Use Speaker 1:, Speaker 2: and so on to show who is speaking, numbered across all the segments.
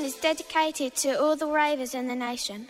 Speaker 1: is dedicated to all the ravers in the nation.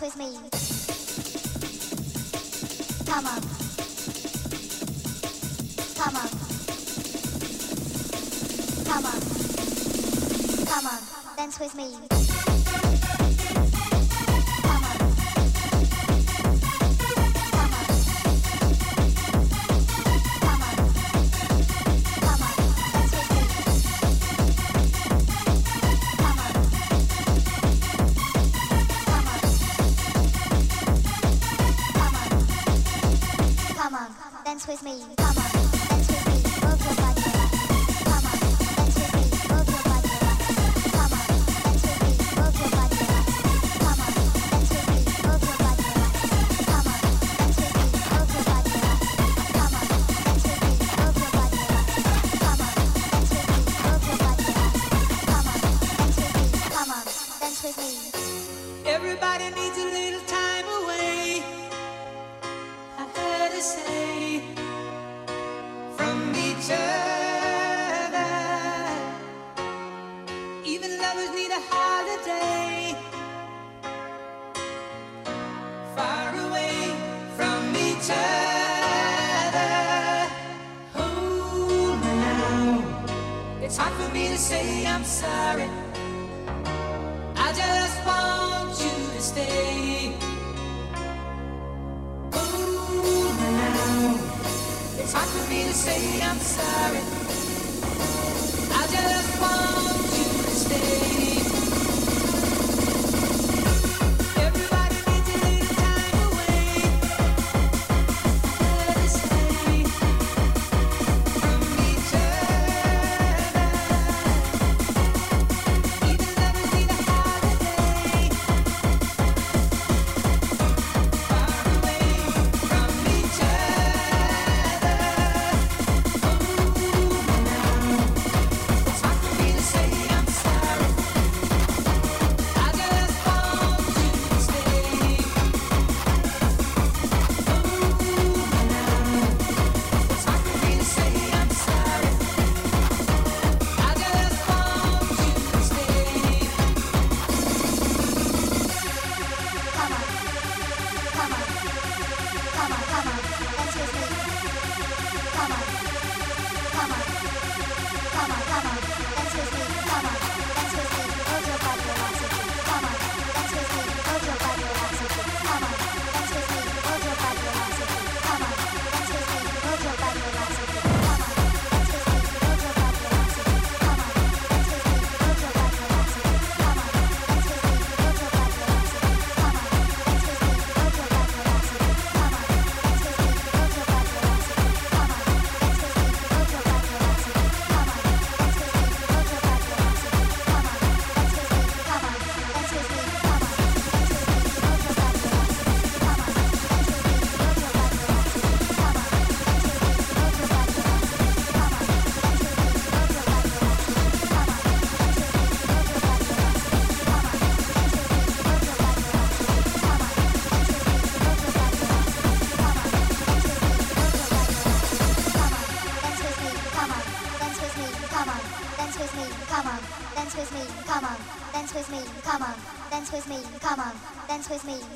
Speaker 2: with
Speaker 3: me.
Speaker 1: Come on. Come on. Come on. Come on. Dance with me. with me. 2020.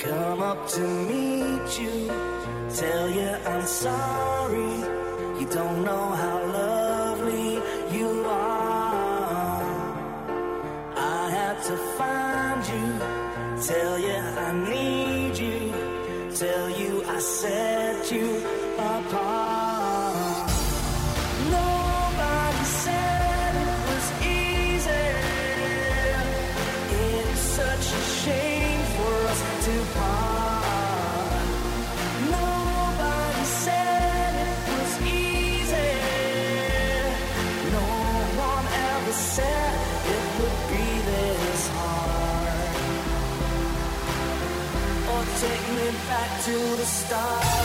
Speaker 1: Come
Speaker 4: up to meet you, tell you I'm sorry. You don't know how lovely you are. I had to find you, tell you I need you, tell you I said. Back to the start.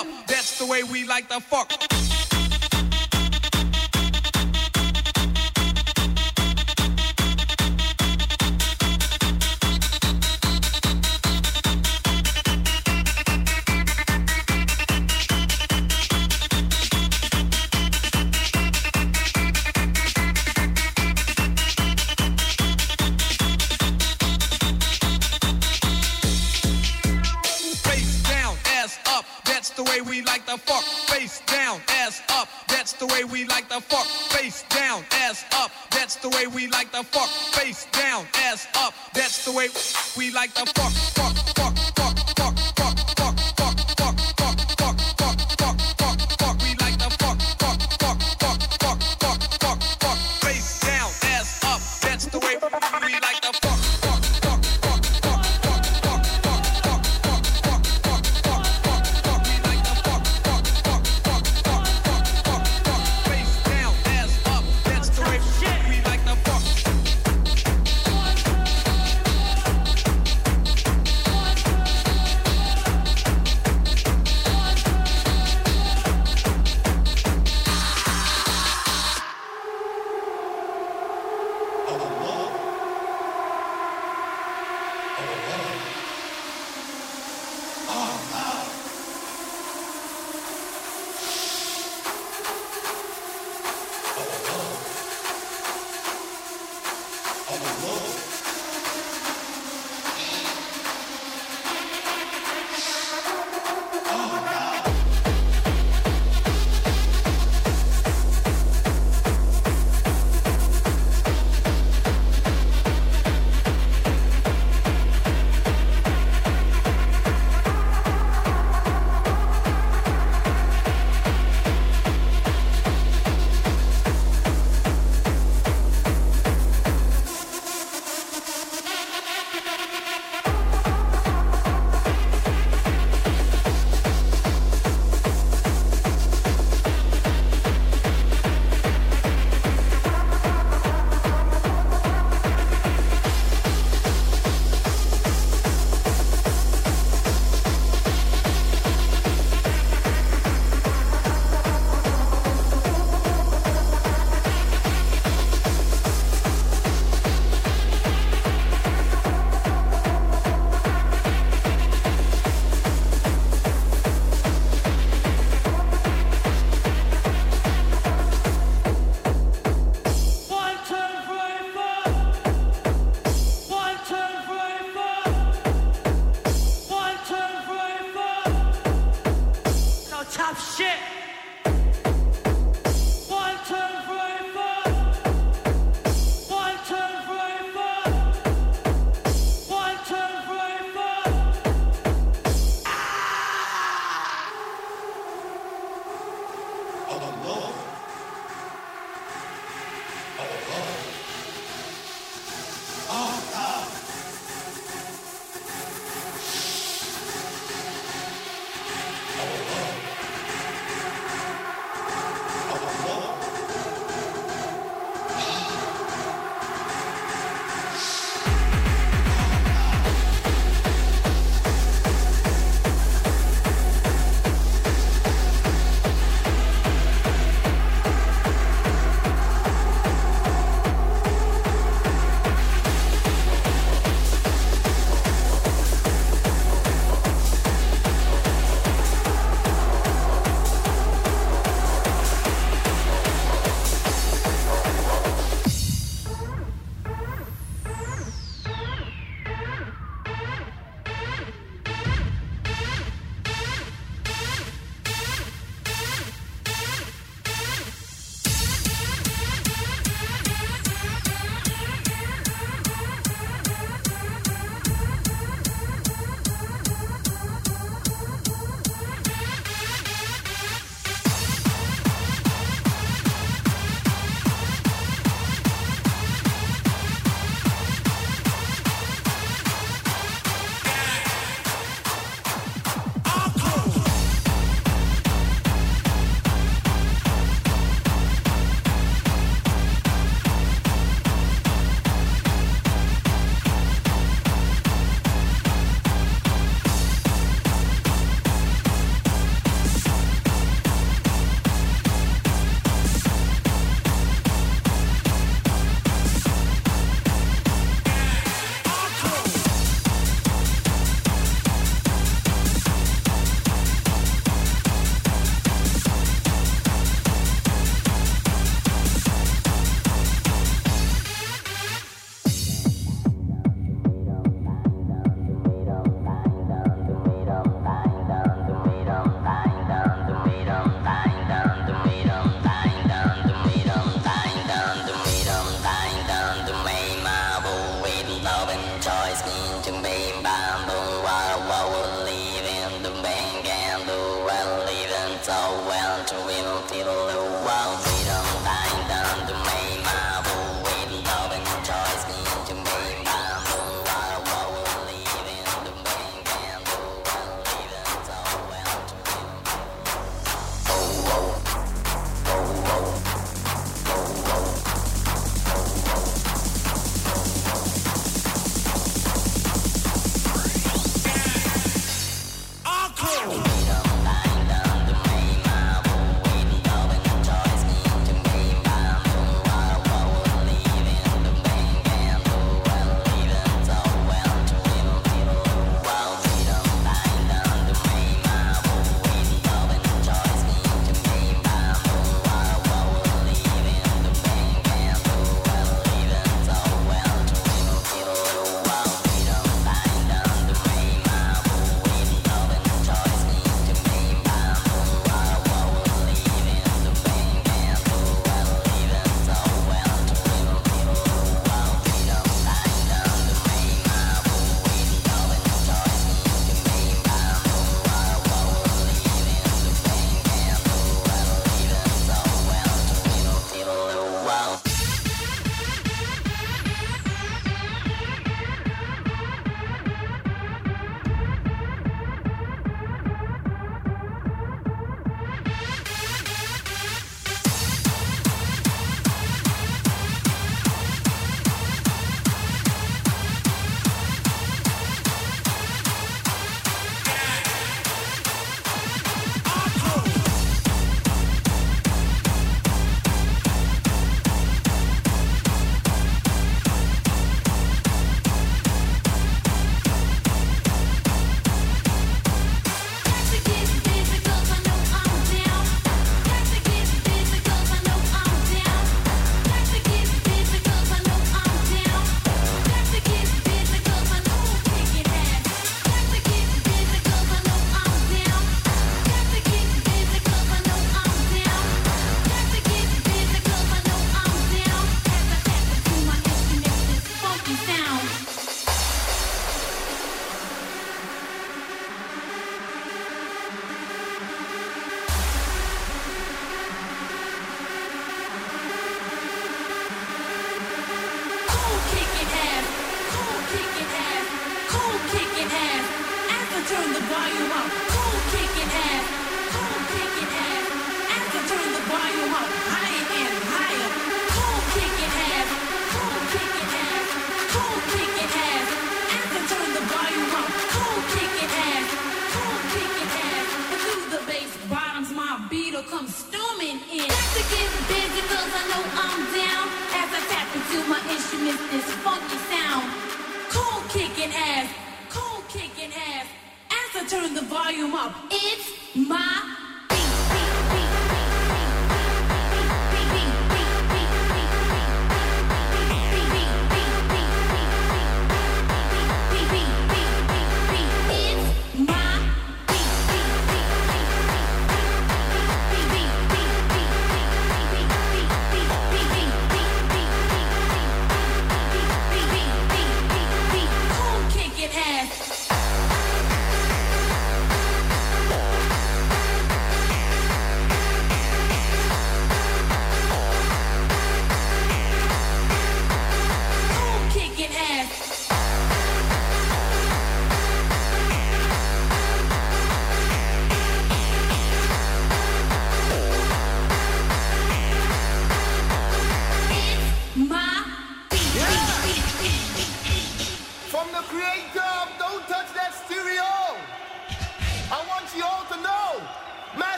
Speaker 5: up. That's the way we like to fuck.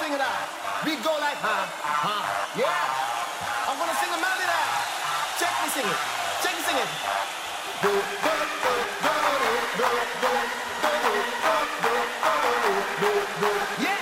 Speaker 3: sing it out. We go like huh huh yeah. I'm gonna sing a melody now. Check me sing it. Check me sing it. Go, go, go, go, go, go, go, go, go, go, go, go, go, go, go, go, yeah.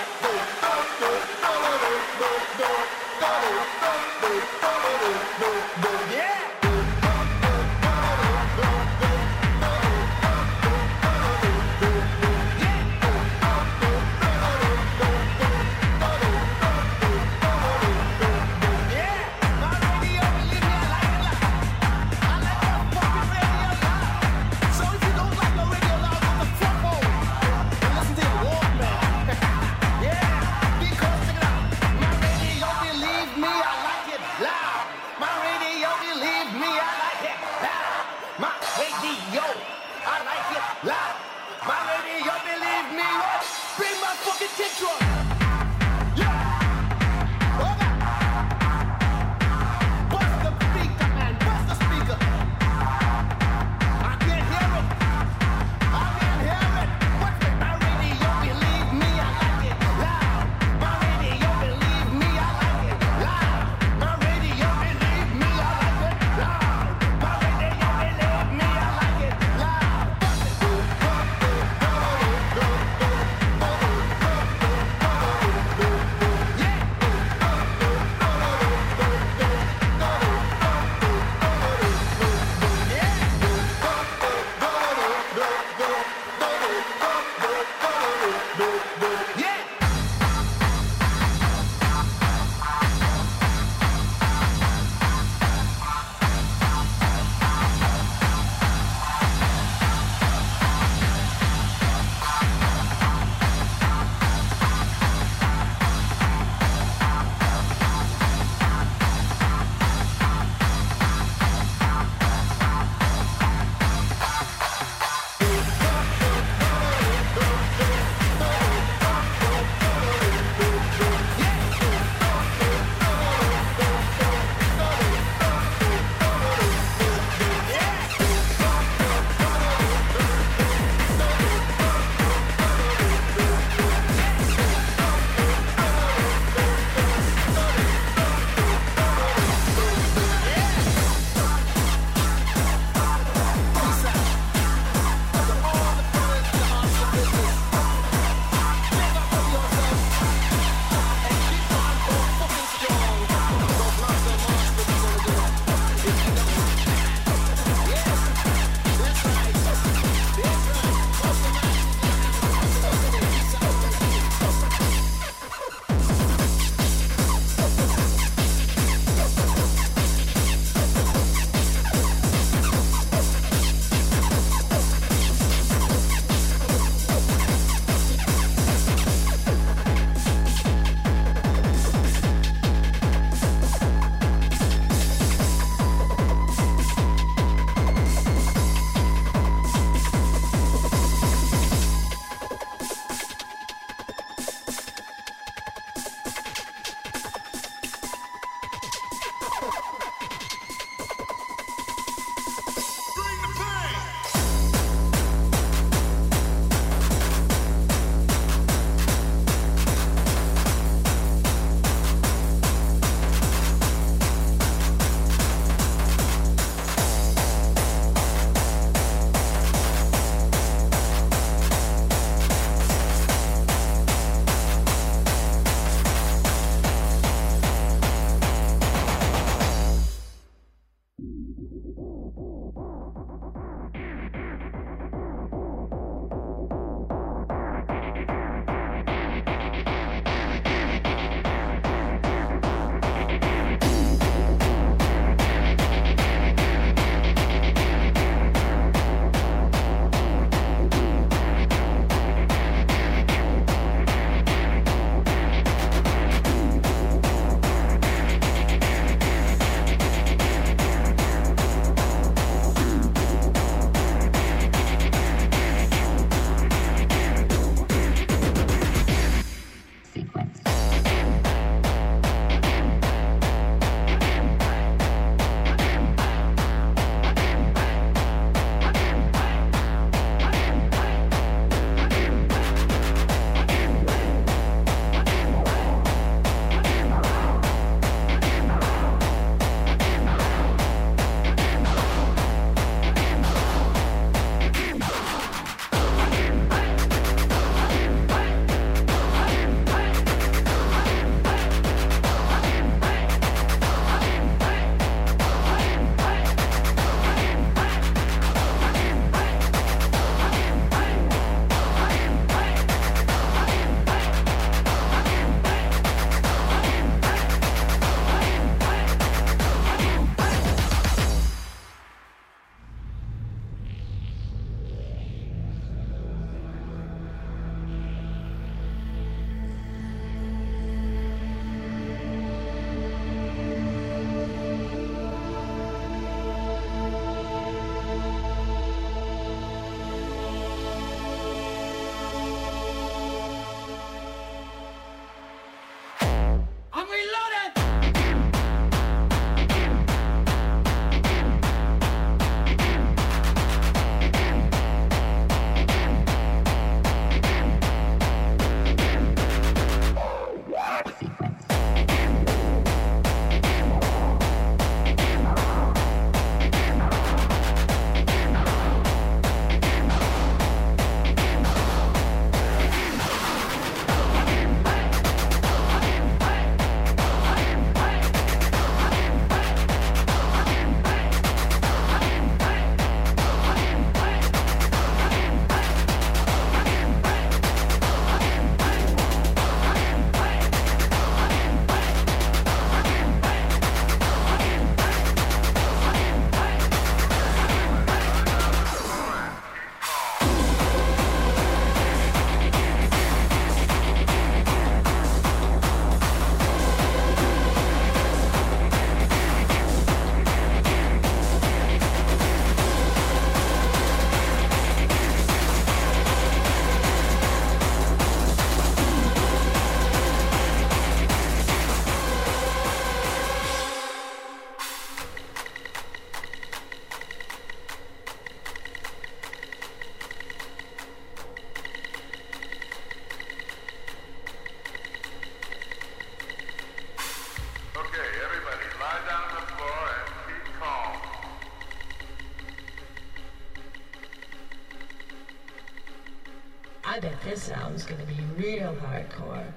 Speaker 6: This gonna be real hardcore.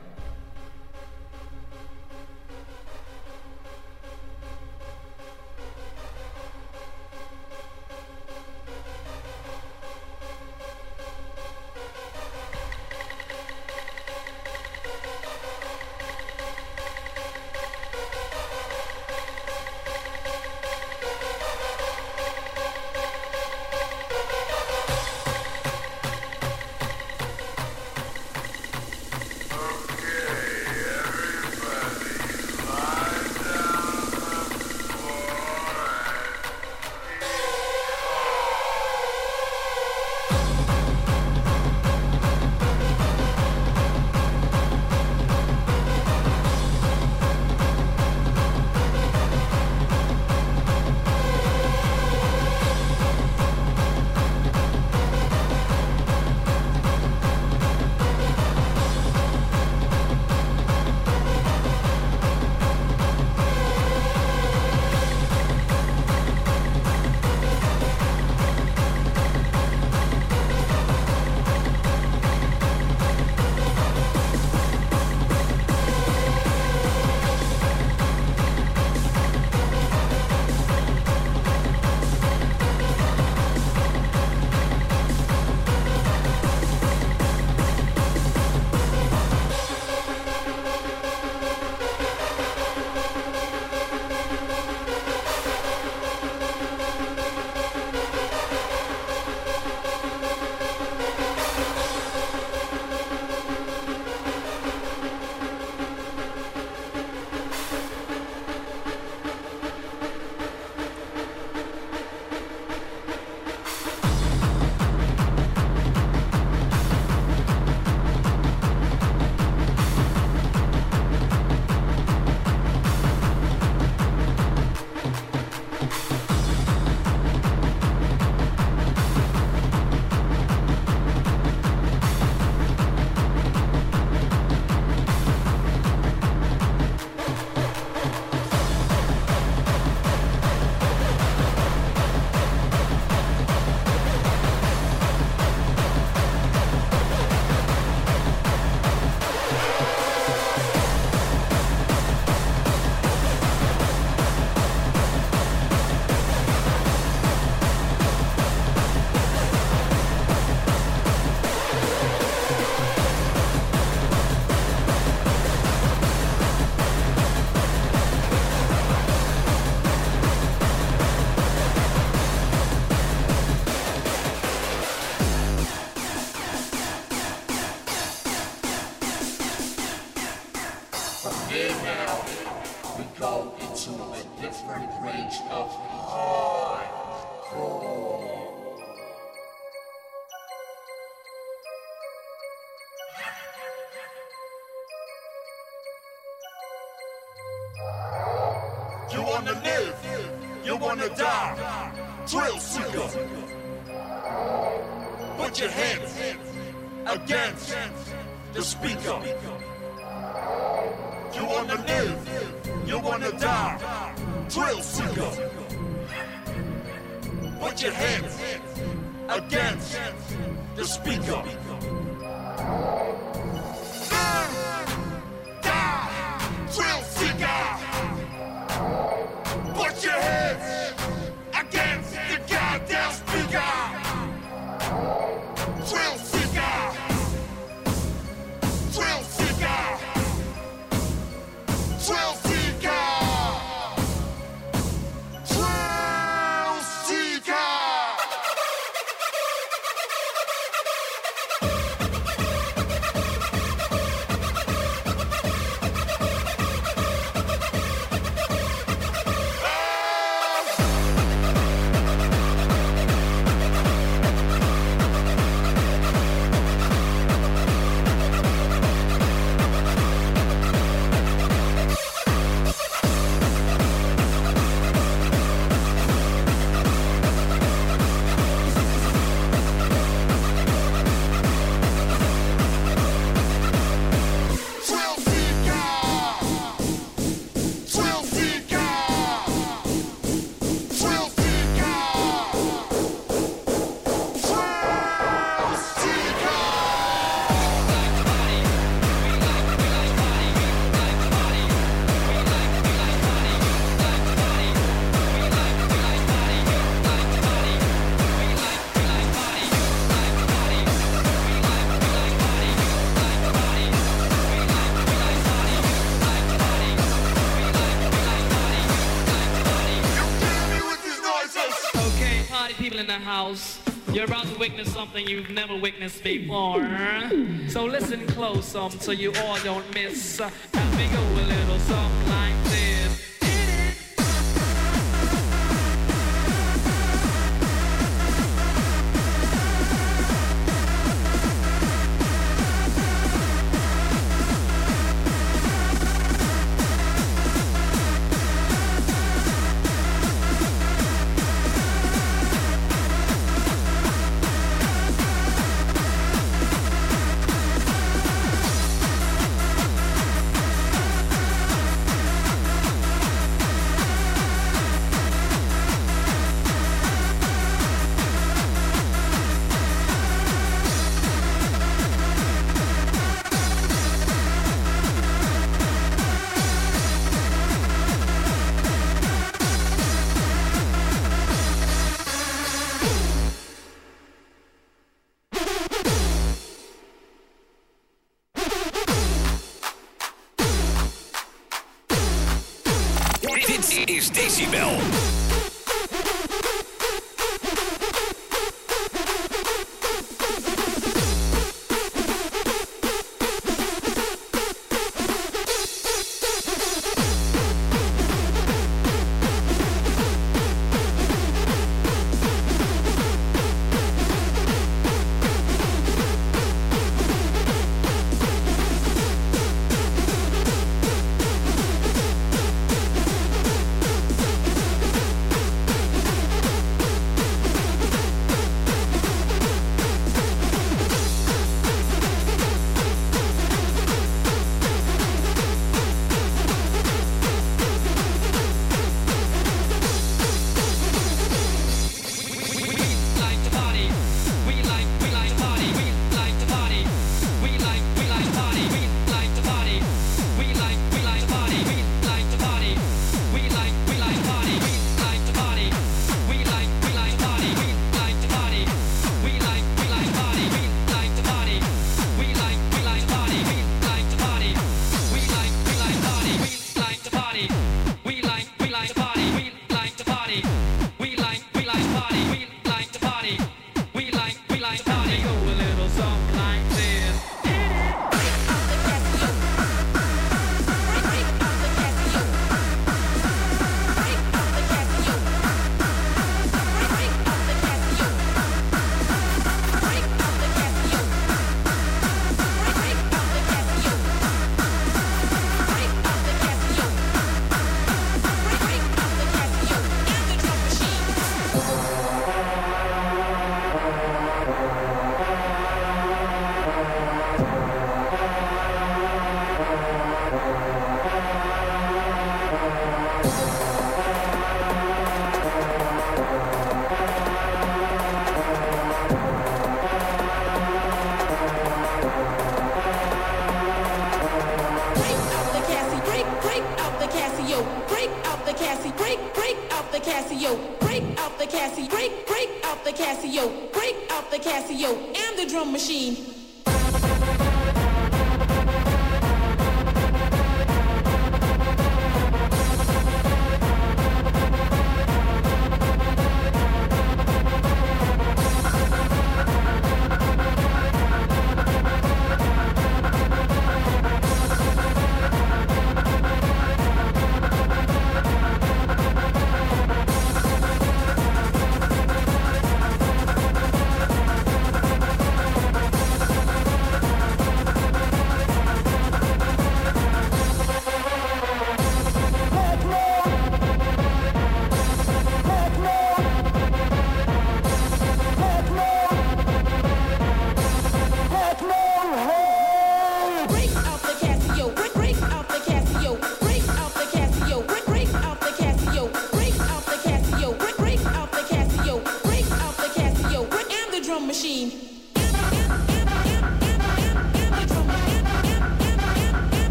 Speaker 3: You
Speaker 7: You're about to witness something you've never witnessed before. So listen close um, so you all don't miss. Have me go a little something like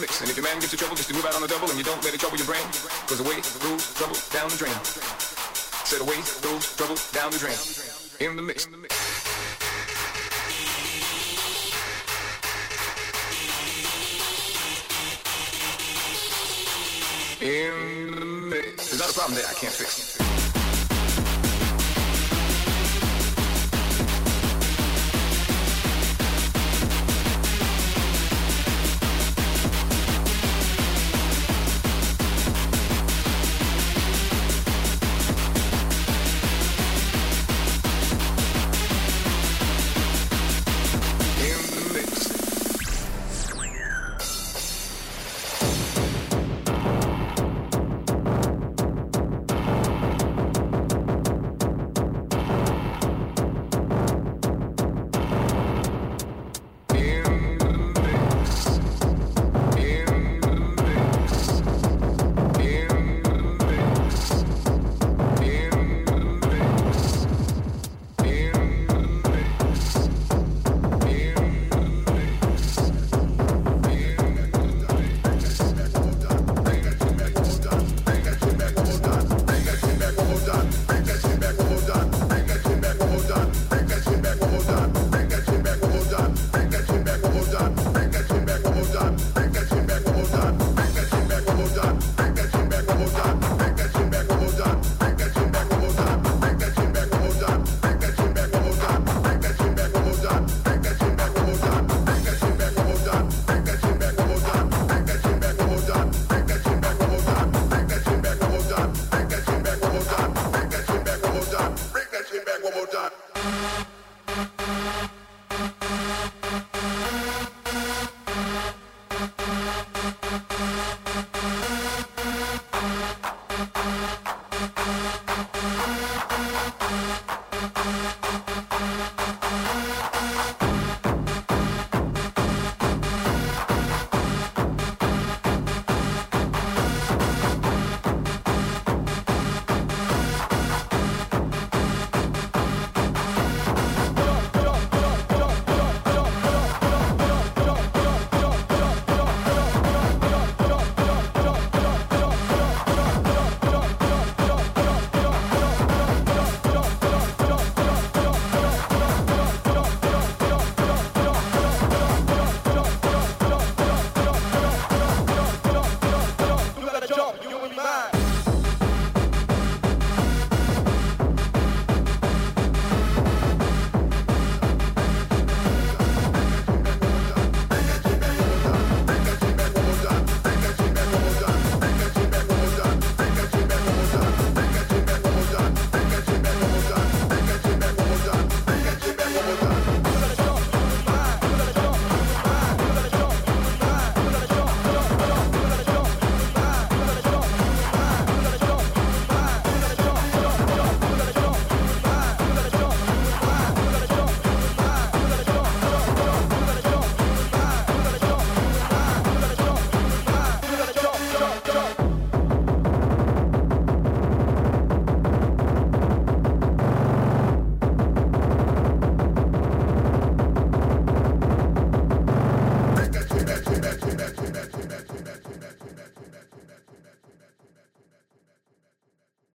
Speaker 5: mix. And if your man gets in trouble, just to move out on the double and you don't let it trouble your brain. Cause away goes trouble down the drain. Said away goes trouble down the drain. In the mix. In the mix. There's not a problem there I can't fix.